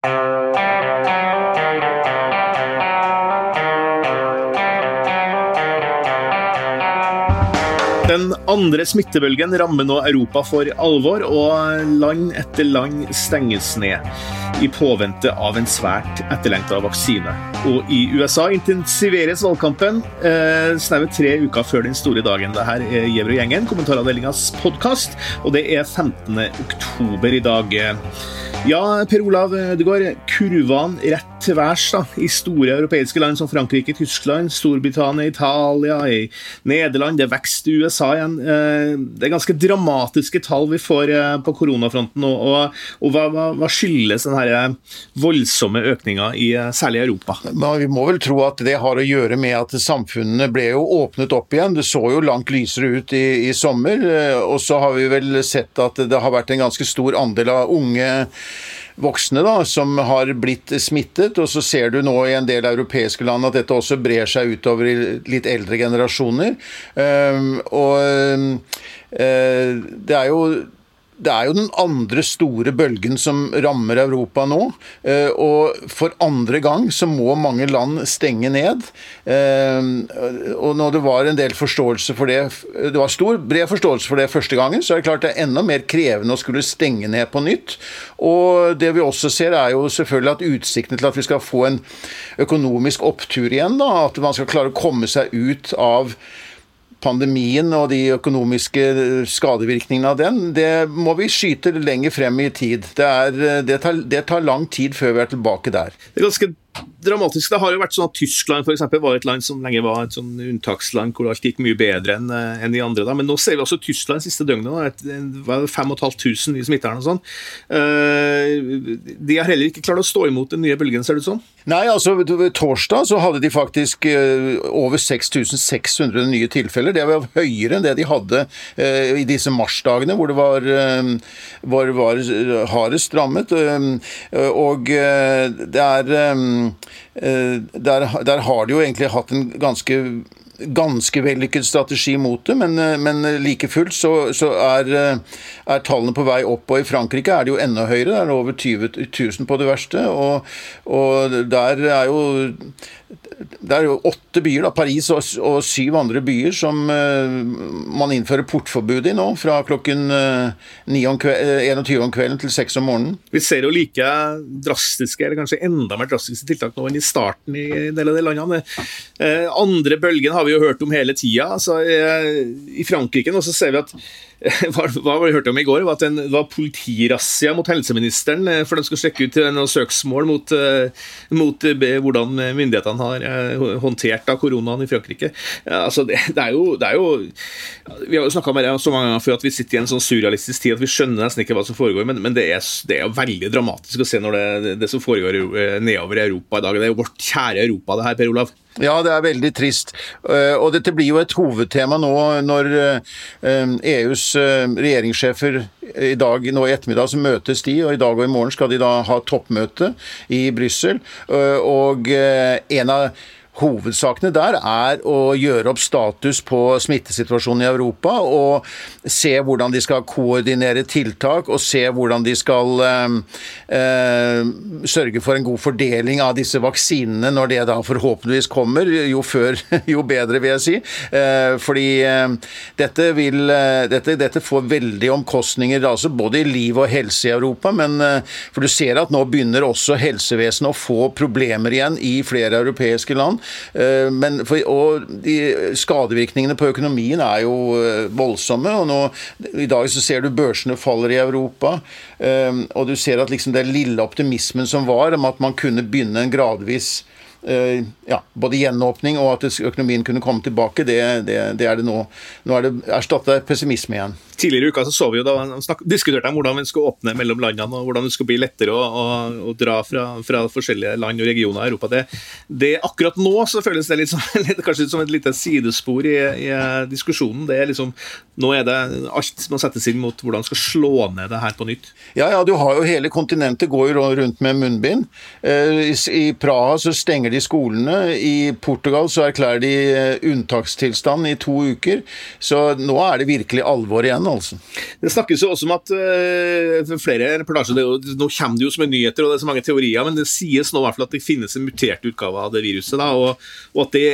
Den andre smittebølgen rammer nå Europa for alvor, og land etter land stenges ned i påvente av en svært etterlengta vaksine. Og i USA intensiveres valgkampen eh, snaue tre uker før den store dagen. Dette er Gjevre og gjengen, kommentaravdelingas podkast, og det er 15. oktober i dag. Ja, Per Olav Ødegaard, kurvene rett til værs da, i store europeiske land som Frankrike, Tyskland, Storbritannia, Italia, i Nederland. Det vokser i USA igjen. Eh, det er ganske dramatiske tall vi får eh, på koronafronten. Og, og, og hva, hva, skyldes denne voldsomme økninga i eh, særlig Europa? Men vi må vel tro at det har å gjøre med at samfunnene ble jo åpnet opp igjen. Det så jo langt lysere ut i, i sommer. Og så har vi vel sett at det har vært en ganske stor andel av unge voksne da, som har blitt smittet. Og så ser du nå i en del europeiske land at dette også brer seg utover i litt eldre generasjoner. Um, og uh, det er jo det er jo den andre store bølgen som rammer Europa nå. Eh, og for andre gang så må mange land stenge ned. Eh, og når det var en del forståelse for det Det var stor, bred forståelse for det første gangen, så er det klart det er enda mer krevende å skulle stenge ned på nytt. Og det vi også ser, er jo selvfølgelig at utsiktene til at vi skal få en økonomisk opptur igjen, da, at man skal klare å komme seg ut av pandemien og de økonomiske skadevirkningene av den, det må vi skyte lenger frem i tid. Det, er, det, tar, det tar lang tid før vi er tilbake der. Det er ganske dramatisk. Det har jo vært sånn at Tyskland for eksempel, var et land som lenge var et sånn unntaksland hvor alt gikk mye bedre enn eh, en de andre. Da. Men nå ser vi også Tyskland siste døgnet. Det var 5500 nye smittede. Sånn. Uh, de har heller ikke klart å stå imot den nye bølgen, ser det ut som? Nei, altså torsdag så hadde de faktisk uh, over 6600 nye tilfeller. Det var høyere enn det de hadde i disse marsdagene hvor det var, var, var hardest rammet. og det er Eh, der, der, har de jo egentlig hatt en ganske ganske vellykket strategi mot det, men, eh, men like fullt så, så er, eh, er, tallene på vei opp. Og i Frankrike er det jo enda høyere, det er over 20 000 på det verste. Og, og der er jo det er jo åtte byer, da, Paris og, og syv andre byer, som uh, man innfører portforbud i nå, fra klokken uh, 21 om kvelden til 6 om morgenen. Vi ser jo like drastiske, eller kanskje enda mer drastiske tiltak nå enn i starten i en del av de landene. Uh, andre bølgen har vi jo hørt om hele tida. Altså, I Frankrike nå så ser vi at hva, hva vi hørte om i går, var at det var politirazzia mot helseministeren for de skulle sjekke ut noen søksmål mot, mot hvordan myndighetene har eh, håndtert av koronaen i Frankrike. Altså, det, det, er jo, det, er jo, Vi har jo snakka med det så mange ganger før at vi sitter i en sånn surrealistisk tid at vi skjønner nesten ikke hva som foregår, men, men det, er, det, er, veldig dramatisk å se når det, som foregår eh, nedover i Europa i dag. Det er jo vårt kjære Europa, det her, Per Olav. Ja, det er veldig trist. Eh, og dette blir jo et hovedtema nå når EUs e regjeringssjefer i dag, nå i ettermiddag så møtes de, og i dag og i morgen skal de da ha toppmøte i Brussel. Og en av Hovedsakene der er å gjøre opp status på smittesituasjonen i Europa og se hvordan de skal koordinere tiltak og se hvordan de skal eh, eh, sørge for en god fordeling av disse vaksinene når det da forhåpentligvis kommer. Jo før, jo bedre, vil jeg si. Eh, fordi eh, dette, vil, eh, dette, dette, får veldig omkostninger altså både i liv og helse i Europa. Men, eh, for du ser at nå begynner også helsevesenet å få problemer igjen i flere europeiske land. Eh, men for, og de skadevirkningene på økonomien er jo eh, voldsomme. og nå, I dag så ser du børsene faller i Europa. Eh, og du ser at liksom den lille optimismen som var om at man kunne begynne en gradvis ja, både gjenåpning og at økonomien kunne komme tilbake, det, det, det er det nå. Nå er det erstatta pessimisme igjen. Tidligere i uka så, så vi jo da snakk, diskuterte de hvordan vi skulle åpne mellom landene, og hvordan det skulle bli lettere å, å, å dra fra, fra, forskjellige land og regioner i Europa. Det, det, akkurat nå så føles det litt som, litt, kanskje som et lite sidespor i, i, diskusjonen. Det er liksom, Nå er det alt må settes inn mot hvordan skal slå ned det her på nytt. Ja, ja, du har jo hele kontinentet går jo rundt med munnbind. Eh, I Praha så stenger de skolene. I Portugal så erklærer de eh, unntakstilstand i to uker. Så nå er det virkelig alvor igjen Olsen. Det snakkes jo også om at uh, flere reportasjer det, Nå kommer det jo som nyheter, og det er så mange teorier, men det sies nå i hvert fall at det finnes en mutert utgave av det viruset. Da, og, og, at det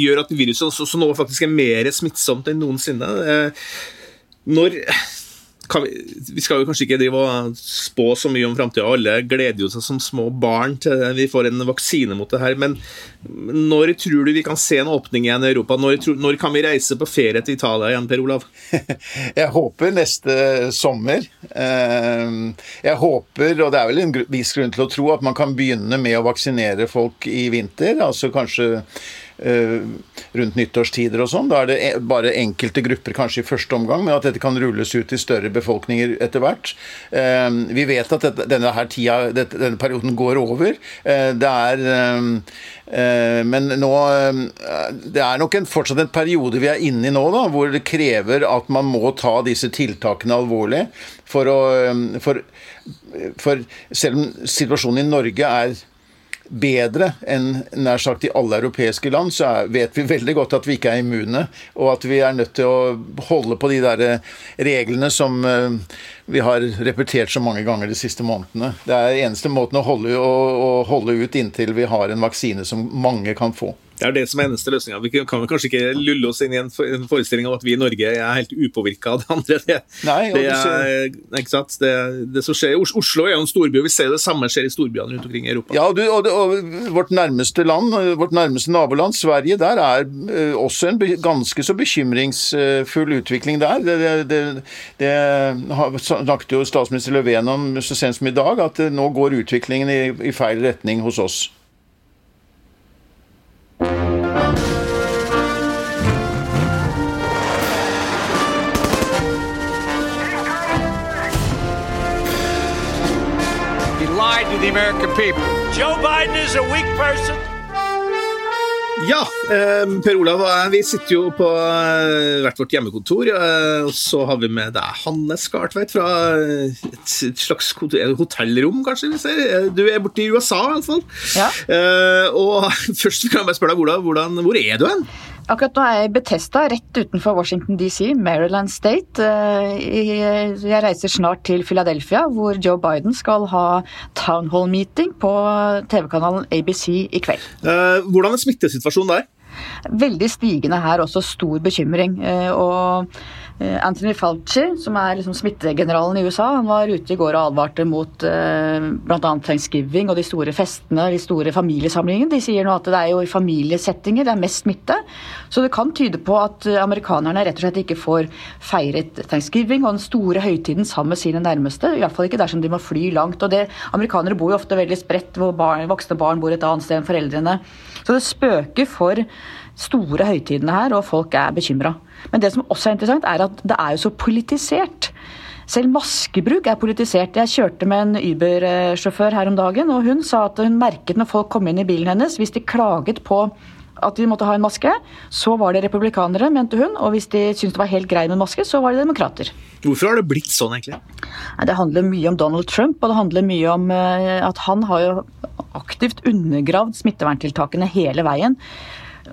gjør at viruset også, nå faktisk er mer smittsomt enn noensinne. Uh, når vi, vi, skal jo kanskje ikke drive og spå så mye om framtida. Alle gleder jo seg som små barn til vi får en vaksine mot det her. Men når tror du vi kan se en åpning igjen i Europa? Når, når kan vi reise på ferie til Italia igjen, Per Olav? Jeg håper neste sommer. Ehm, jeg håper, og det er vel en viss grunn til å tro, at man kan begynne med å vaksinere folk i vinter. Altså kanskje rundt nyttårstider og sånn. Da er det bare enkelte grupper kanskje i første omgang, men at dette kan rulles ut i større befolkninger etter hvert. Eh, vi vet at denne, her tida, denne perioden går over. Eh, det er men nå Det er nok en, fortsatt en periode vi er inne i nå, da, hvor det krever at man må ta disse tiltakene alvorlig. For å for, for selv om situasjonen i Norge er bedre enn nær sagt i alle europeiske land, så vet vi veldig godt at vi ikke er immune, og at vi er nødt til å holde på de der eh, reglene som eh, vi har repetert så mange ganger de siste månedene. Det er eneste måten å holde, å, å holde ut inntil vi har en vaksine som mange kan få. Det er det som er eneste løsninga. Vi kan kanskje ikke lulle oss inn i en forestilling om at vi i Norge er helt upåvirka av det andre. Det, Nei, det er, ikke sant? Det, det, som skjer, Oslo er jo en storby, og vi ser det samme skjer i storbyene rundt omkring i Europa. Ja, du, og, og, Vårt nærmeste land, vårt nærmeste naboland, Sverige, der er uh, også en ganske så bekymringsfull utvikling der. Det, det snakket jo statsminister Löfven om så sent som i dag, at nå går utviklingen i, i feil retning hos oss. The American people. Joe Biden is a weak person. Ja, eh, Per Olav vi sitter jo på eh, hvert vårt hjemmekontor. Eh, og så har vi med deg Hannes Skartveit fra et slags hotellrom, kanskje. vi ser. Du er borte i USA, i hvert fall. Ja. Og først kan jeg bare spørre deg, Olav, hvor er du hen? Akkurat nå er jeg i Betesta, rett utenfor Washington DC, Maryland State. Eh, jeg reiser snart til Philadelphia, hvor Joe Biden skal ha town hall meeting på TV-kanalen ABC i kveld. Eh, hvordan er smittesituasjonen der? Veldig stigende her, også stor bekymring. Eh, og Eh, Anthony Fauci, som er liksom smittegeneralen i USA, han var ute i går og advarte mot eh, bl.a. thanksgiving og de store festene, de store familiesamlingene. De sier nå at det er jo i familiesettinger det er mest smitte. Så det kan tyde på at eh, amerikanerne rett og slett ikke får feiret thanksgiving og den store høytiden sammen med sine nærmeste. Iallfall ikke dersom de må fly langt. Og det, Amerikanere bor jo ofte veldig spredt, hvor barn, voksne barn bor et annet sted enn foreldrene. Så det spøker for store høytidene her, og folk er bekymra. Men det som også er interessant, er at det er jo så politisert. Selv maskebruk er politisert. Jeg kjørte med en Uber-sjåfør her om dagen, og hun sa at hun merket når folk kom inn i bilen hennes, hvis de klaget på at de måtte ha en maske, så var det republikanere, mente hun. Og hvis de syntes det var helt greit med maske, så var det demokrater. Hvorfor har det blitt sånn, egentlig? Det handler mye om Donald Trump, og det handler mye om eh, at han har jo aktivt undergravd smitteverntiltakene hele veien.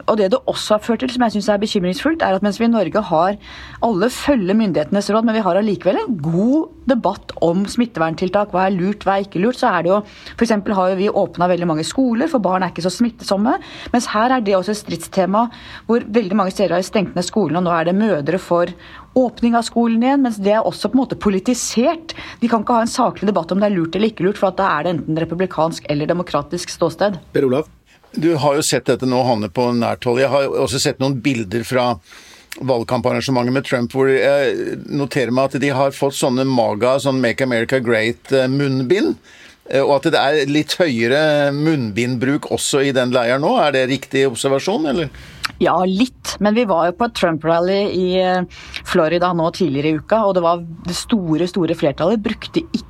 Og det det også har ført til, som jeg syns er bekymringsfullt, er at mens vi i Norge har Alle følger myndighetenes råd, men vi har allikevel en god debatt om smitteverntiltak. Hva er lurt, hva er ikke lurt. Så er det jo F.eks. har jo vi åpna veldig mange skoler, for barn er ikke så smittsomme. Mens her er det også et stridstema hvor veldig mange steder har stengt ned skolene, og nå er det mødre for åpning av skolen igjen, mens det er også på en måte politisert. De kan ikke ha en saklig debatt om det er lurt eller ikke lurt, for da er det enten republikansk eller demokratisk ståsted. Per Olav? Du har jo sett dette nå, Hanne, på nært hold. Jeg har også sett noen bilder fra valgkamparrangementet med Trump, hvor jeg noterer meg at de har fått sånne maga, sånn Make America Great-munnbind. Eh, og at det er litt høyere munnbindbruk også i den leiren nå. Er det riktig observasjon, eller? Ja, litt. Men vi var jo på et Trump-rally i eh, Florida nå tidligere i uka, og det var det store, store flertallet brukte ikke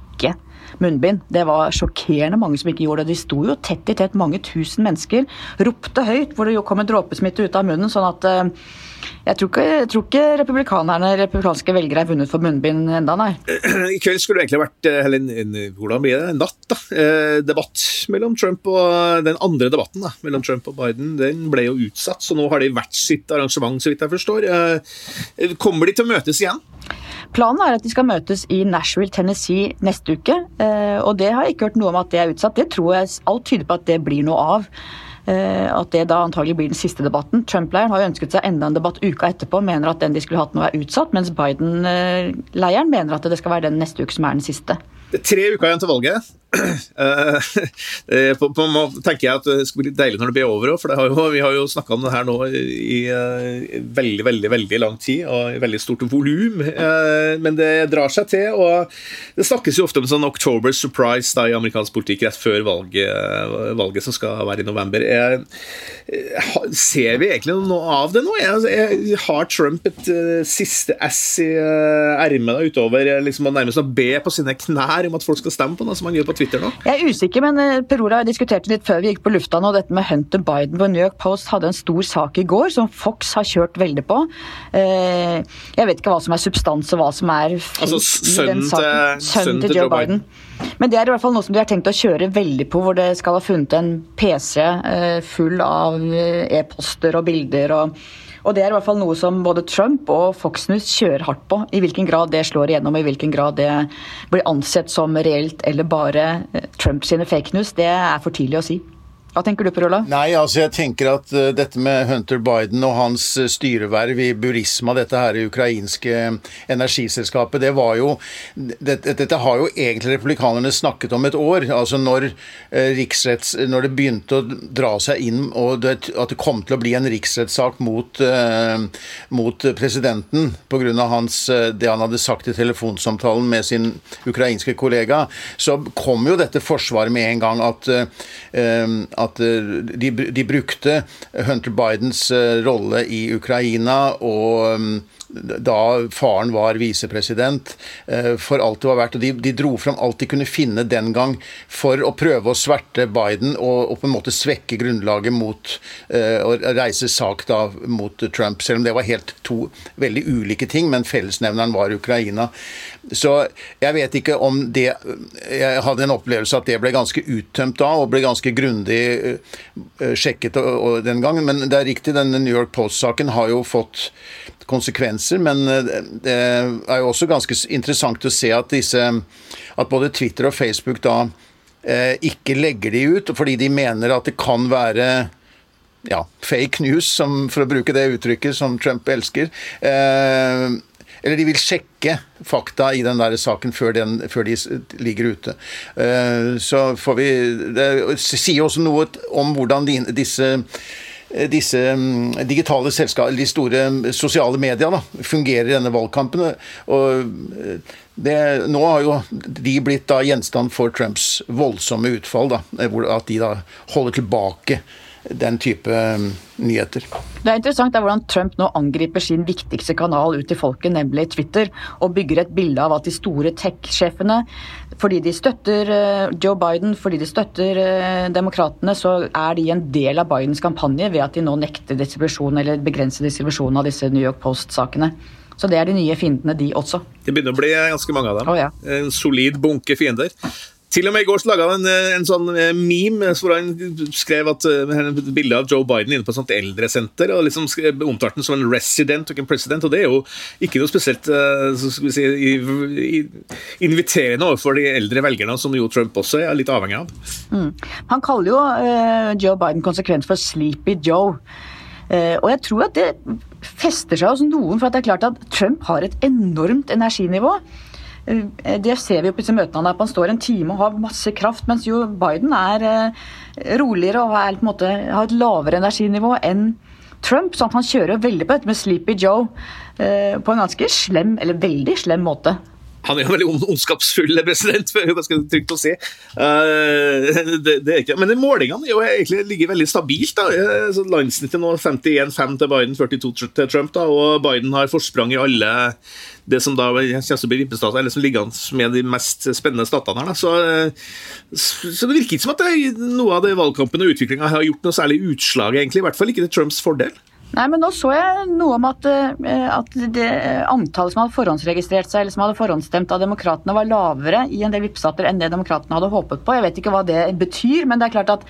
munnbind. Det var sjokkerende mange som ikke gjorde det. De sto jo tett i tett, mange tusen mennesker. Ropte høyt hvor det jo kom en dråpesmitte ut av munnen. sånn at eh, jeg tror, ikke, jeg tror ikke, republikanerne, republikanske velgere er vunnet for munnbind enda, nei. I kveld skulle det egentlig vært eh, eller, en, hvordan blir det, en natt, da. Eh, debatt mellom Trump og den andre debatten da, mellom Trump og Biden. Den ble jo utsatt, så nå har de hvert sitt arrangement, så vidt jeg forstår. kommer de til å møtes igjen? Planen er at de skal møtes i Nashville, Tennessee neste uke. Og det har jeg ikke hørt noe om at det er utsatt. Det tror jeg alt tyder på at det blir noe av. At det da antagelig blir den siste debatten. Trump-leiren har jo ønsket seg enda en debatt uka etterpå, mener at den de skulle hatt nå er utsatt, mens Biden-leiren mener at det skal være den neste uke som er den siste. Det er tre uker igjen til valget. på, på, tenker jeg at Det skal bli deilig når det blir over for har jo, vi har jo snakka om det her nå i i, veldig veldig, veldig lang tid og i veldig stort volum. Men det drar seg til. og Det snakkes jo ofte om sånn October surprise da, i amerikansk politikk rett før valget, valget som skal være i november. Jeg, ser vi egentlig noe av det nå? Jeg, har Trump et siste S i ermet utover liksom, nærmest å be på sine knær om at folk skal stemme på noe som han gjør på Twitter nå? Jeg er usikker, men eh, Per Ola diskuterte litt før vi gikk på lufta nå, dette med Hunter Biden. på New York Post hadde en stor sak i går som Fox har kjørt veldig på. Eh, jeg vet ikke hva som er substans og hva som er altså, sønnen til, sønnen til Joe, Joe Biden. Biden. Men det er i hvert fall noe som de har tenkt å kjøre veldig på, hvor det skal ha funnet en PC eh, full av e-poster og bilder. og og det er i hvert fall noe som både Trump og Fox News kjører hardt på. I hvilken grad det slår igjennom, i hvilken grad det blir ansett som reelt eller bare Trumps Trump sine fake news, det er for tidlig å si. Hva tenker du på, Rola? Nei, altså jeg tenker at uh, dette med Hunter Biden og hans uh, styreverv i Burisma, dette her ukrainske energiselskapet, det var jo det, Dette har jo egentlig republikanerne snakket om et år. Altså når uh, riksretts... Når det begynte å dra seg inn, og det, at det kom til å bli en riksrettssak mot, mot presidenten pga. det han hadde sagt i telefonsamtalen med sin ukrainske kollega, så kom jo dette forsvaret med en gang at at eh, de, de brukte Hunter Bidens eh, rolle i Ukraina og mm, da faren var visepresident, eh, for alt det var verdt. Og de, de, dro fram alt de kunne finne den gang for å prøve å sverte Biden og, og på en måte svekke grunnlaget mot uh, å reise sak da mot Trump, selv om det var helt to veldig ulike ting, men fellesnevneren var Ukraina. Så jeg vet ikke om det Jeg hadde en opplevelse at det ble ganske uttømt da, og ble ganske grundig uh, sjekket og, og den gangen, men det er riktig, denne New York Post-saken har jo fått konsekvenser. Men eh, det er jo også ganske interessant å se at disse At både Twitter og Facebook da eh, ikke legger de ut fordi de mener at det kan være ja, fake news, som, for å bruke det uttrykket som Trump elsker. Eh, eller de vil sjekke fakta i den der saken før, den, før de ligger ute. Eh, så får vi Det sier også noe om hvordan de, disse Eh, disse mm, digitale selskap, de store mm, sosiale mediene fungerer i denne valgkampen. Og eh, det, nå har jo de blitt da gjenstand for Trumps voldsomme utfall. Da, at de da holder tilbake den type um, nyheter. Det er interessant er hvordan Trump nå angriper sin viktigste kanal ut til folket, nemlig Twitter, og bygger et bilde av at de store tech-sjefene, fordi de støtter uh, Joe Biden, fordi de støtter uh, demokratene, så er de en del av Bidens kampanje ved at de nå nekter distribusjon eller begrenser distribusjonen av disse New York Post-sakene. Så det er de nye fiendene, de også. Det begynner å bli ganske mange av dem. Oh, ja. En solid bunke fiender. Til og med i går laga han en, en, sånn eh, meme hvor han skrev at, et bilde av Joe Biden inne på et sånt eldresenter. og liksom omtalte den som en resident og ikke en president. og Det er jo ikke noe spesielt si, inviterende overfor de eldre velgerne, som jo Trump også er litt avhengig av. Mm. Han kaller jo Joe Biden konsekvent for Sleepy Joe. og jeg tror at det fester seg hos noen, for det er klart at Trump har et enormt energinivå. Eh, det ser vi jo på disse møtene at han står en time og har masse kraft, mens jo Biden er eh, roligere og er, måte, har et lavere energinivå enn Trump. Så han kjører veldig på dette med Sleepy Joe eh, på en ganske slem, eller veldig slem måte. Han er jo veldig ondskapsfull president, det er ganske trygt å si. Uh, det, det. Men målingene er jo egentlig ligger veldig stabilt. da. Landsnittet nå 51-5 til Biden, 42 til Trump. da, Og Biden har forsprang i alle det som da kommer eller som ligger med de mest spennende statene her. Så, så, det virker ikke som at det, noe av det valgkampen og utviklinga har gjort noe særlig utslag, egentlig. I hvert fall ikke til Trumps fordel. Nei, men nå så jeg noe om at, eh, at det antallet som hadde forhåndsregistrert seg, eller som hadde forhåndsstemt av demokratene, var lavere i en del vippestater enn det demokratene hadde håpet på. Jeg vet ikke hva det betyr, men det er klart at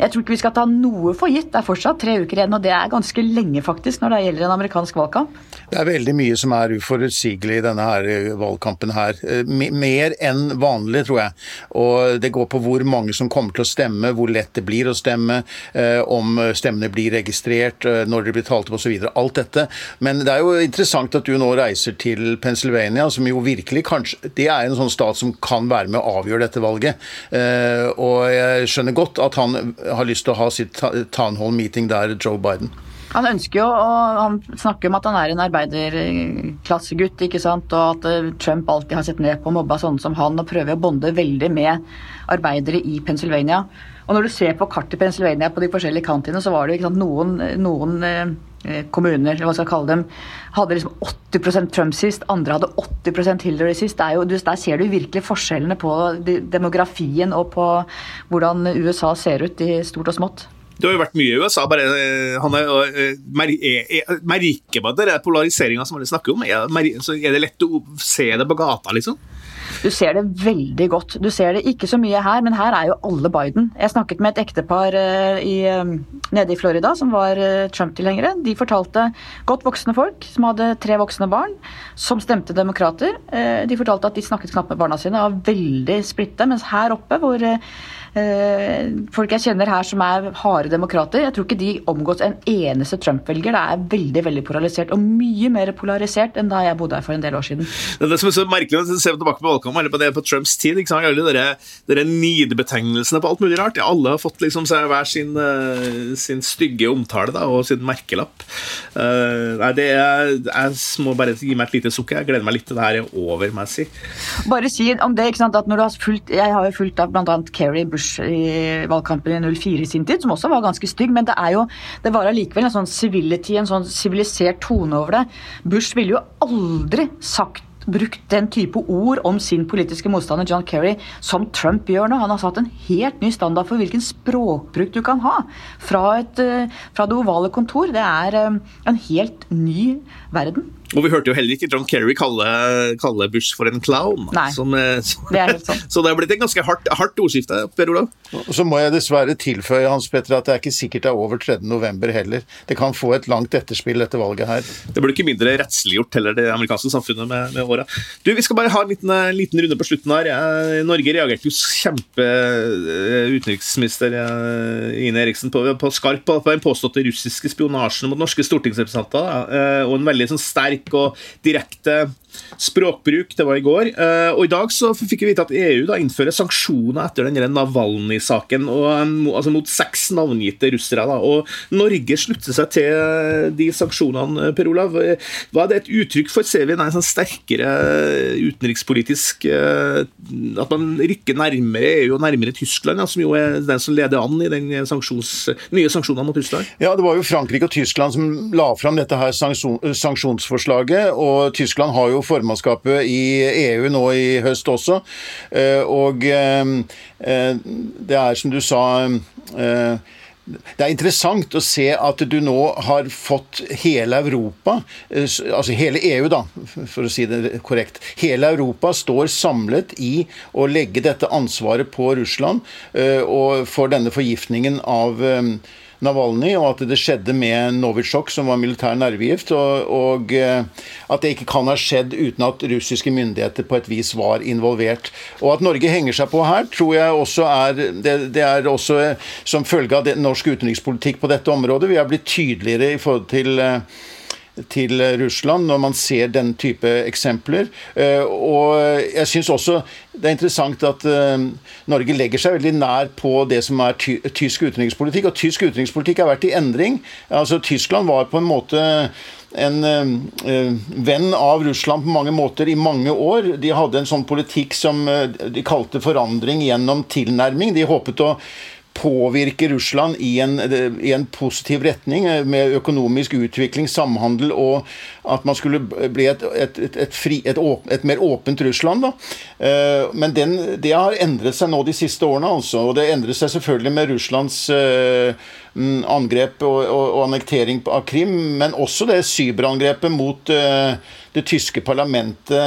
Jeg tror ikke vi skal ta noe for gitt. Det er fortsatt tre uker igjen, og det er ganske lenge faktisk når det gjelder en amerikansk valgkamp. Det er veldig mye som er uforutsigelig i denne her eh, valgkampen her. Eh, mer enn vanlig, tror jeg. Og det går på hvor mange som kommer til å stemme, hvor lett det blir å stemme, eh, om stemmene blir registrert, når de blir talt opp osv. Alt dette. Men det er jo interessant at du nå reiser til Pennsylvania, som jo virkelig kanskje Det er en sånn stat som kan være med å avgjøre dette valget. Og jeg skjønner godt at han har lyst til å ha sitt Tanholm-meeting der, Joe Biden. Han ønsker jo, og han snakker om at han er en arbeiderklassegutt, ikke sant, og at eh, Trump alltid har sett ned på mobba sånne som han, og prøver å bonde veldig med arbeidere i Pennsylvania. Og når du ser på kartet i Pennsylvania på de forskjellige kantene, så var det ikke sant, noen, noen eh, kommuner, eller hva skal jeg kalle dem, hadde liksom 80 Trump sist, andre hadde 80% Hillary sist. Jo, der ser du virkelig forskjellene på demografien og på hvordan USA ser ut i stort og smått. Det har jo vært mye i USA. bare eh, han er, eh, mer, er, Merker man den polariseringa som alle snakker om? Er, er det lett å se det på gata, liksom? Du ser det veldig godt. Du ser det ikke så mye her, men her er jo alle Biden. Jeg snakket med et ektepar uh, i, um, nede i Florida som var uh, Trump-tilhengere. De fortalte godt voksne folk som hadde tre voksne barn, som stemte demokrater. De fortalte at de snakket knapt med barna sine og var veldig splitte, mens her oppe, hvor Eh, folk jeg kjenner her som er harde demokrater, jeg tror ikke de omgås en eneste Trump-velger. Det er veldig veldig polarisert, og mye mer polarisert enn da jeg bodde her for en del år siden. Det er det som er så merkelig å se tilbake på valgkampen, eller på det på Trumps tid. ikke sant? Alle dere, dere nidebetegnelsene på alt mulig rart. Ja, alle har fått liksom hver sin, uh, sin stygge omtale da, og sin merkelapp. Uh, nei, det er, Jeg må bare gi meg et lite sukk. Jeg gleder meg litt til det her er over, må jeg si. Bare si om det, ikke sant, at når du har fulgt, Jeg har jo fulgt av bl.a. Kerry Bush Bush i valgkampen i 04 i sin tid, som også var ganske stygg. Men det er jo, det var allikevel en sånn civility, en sånn sivilisert tone over det. Bush ville jo aldri sagt brukt den type ord om sin politiske motstander John Kerry som Trump gjør nå. Han har satt en helt ny standard for hvilken språkbruk du kan ha fra, et, eh, fra det ovale kontor. Det er eh, en helt ny verden. Og vi hørte jo heller ikke John Kerry kalle, kalle Bush for en clown. Nei, som, eh, som, det er helt sånn. Så det er blitt et ganske hardt, hardt ordskifte, Per Olav. Og så må jeg dessverre tilføye Hans Petter, at det er ikke sikkert det er over 3. november heller. Det kan få et langt etterspill etter valget her. Det blir ikke mindre rettsliggjort heller, det amerikanske samfunnet med, med åra. Du, Vi skal bare ha en liten, eh, liten runde på slutten her. Norge reagerte jo kjempe eh, utenriksminister Ine Eriksen på, på skarp på den påståtte russiske spionasjen mot norske stortingsrepresentanter, og en veldig sånn sterk og direkte språkbruk. Det var i går. Eh, og i dag så fikk vi vite at EU da innfører sanksjoner etter den Navalnyj-saken altså mot seks navngitte russere. da, og Norge slutter seg til de sanksjonene, Per Olav. Hva er det et uttrykk for? Ser vi en sånn sterkere utenrikspolitisk eh, At man rykker nærmere EU og nærmere Tyskland, ja, som jo er den som leder an i den sanksjons, nye sanksjonene mot Russland? Ja, det var jo Frankrike og Tyskland som la fram dette her sanksjonsforslaget, og Tyskland har jo formannskapet i EU nå i høst også. Eh, og eh, eh, det er som du sa det er interessant å se at du nå har fått hele Europa, altså hele EU, da, for å si det korrekt. Hele Europa står samlet i å legge dette ansvaret på Russland og for denne forgiftningen av Navalny, og at det skjedde med Novitsjok, som var militær nervegift. Og, og, eh, at det ikke kan ha skjedd uten at russiske myndigheter på et vis var involvert. Og at Norge henger seg på her, tror jeg også er Det, det er også eh, som følge av det, norsk utenrikspolitikk på dette området. Vi har blitt tydeligere i forhold til eh, til Russland når man ser den type eksempler. Eh, og jeg syns også det er interessant at eh, Norge legger seg veldig nær på det som er ty tysk utenrikspolitikk. Og tysk utenrikspolitikk har vært i endring. Altså Tyskland var på en måte en øh, venn av Russland på mange måter i mange år. De hadde en sånn politikk som de kalte forandring gjennom tilnærming. De håpet å påvirke Russland i en, i en, positiv retning, eh, med økonomisk utvikling, samhandel, og at man skulle bli et, et, et, fri, et mer åpent Russland. Da. Eh, men den, det har endret seg nå de siste årene, altså. Og det endret seg selvfølgelig med Russlands eh, mm, angrep og, og, og annektering av Krim, men også det cyberangrepet mot det tyske parlamentet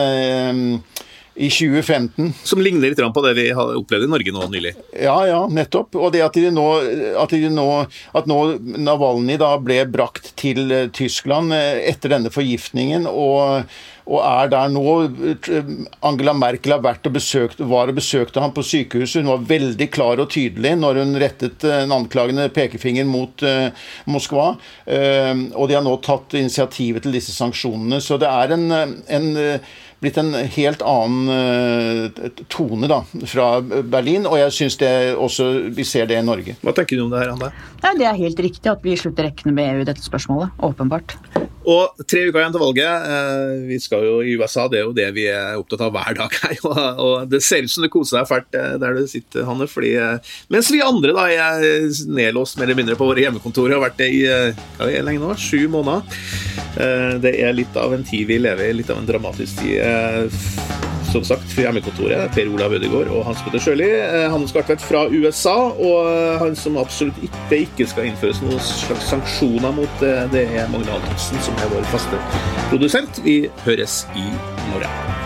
i 2015. Som ligner litt på det vi har opplevd i Norge nå nylig? Ja, ja, nettopp. Og det at, de nå, at, de nå, at nå Navalny da ble brakt til eh, Tyskland eh, etter denne forgiftningen, og, og er der nå Angela Merkel har vært og besøkt, var og besøkte ham på sykehuset. Hun var veldig klar og tydelig når hun rettet en anklagende pekefinger mot uh, Moskva. Uh, og de har nå tatt initiativet til disse sanksjonene. Så det er en, en blitt en helt annen uh, tone da, fra Berlin, og jeg syns også vi ser det i Norge. Hva tenker du om det her, Anne? Nei, det er helt riktig at vi slutter rekkene med EU i dette spørsmålet. Åpenbart. Og tre uker igjen til valget. Eh, vi skal jo i USA, det er jo det vi er opptatt av hver dag her. Og det ser ut som du koser deg fælt eh, der du sitter, Hanne. fordi Mens vi andre da er nedlåst mer eller mindre på våre hjemmekontorer, har vært det i hva er det lenge nå? Sju måneder. Det er litt av en tid vi lever i, litt av en dramatisk tid. Eh, som sagt, fra hjemmekontoret, Per Olav Ødegaard og Hans Petter Sjøli. Eh, han skal vært fra USA, og eh, han som absolutt ikke, ikke skal innføres noen slags sanksjoner mot det er Magne Antonsen, som er vår faste produsent. Vi høres i morgen.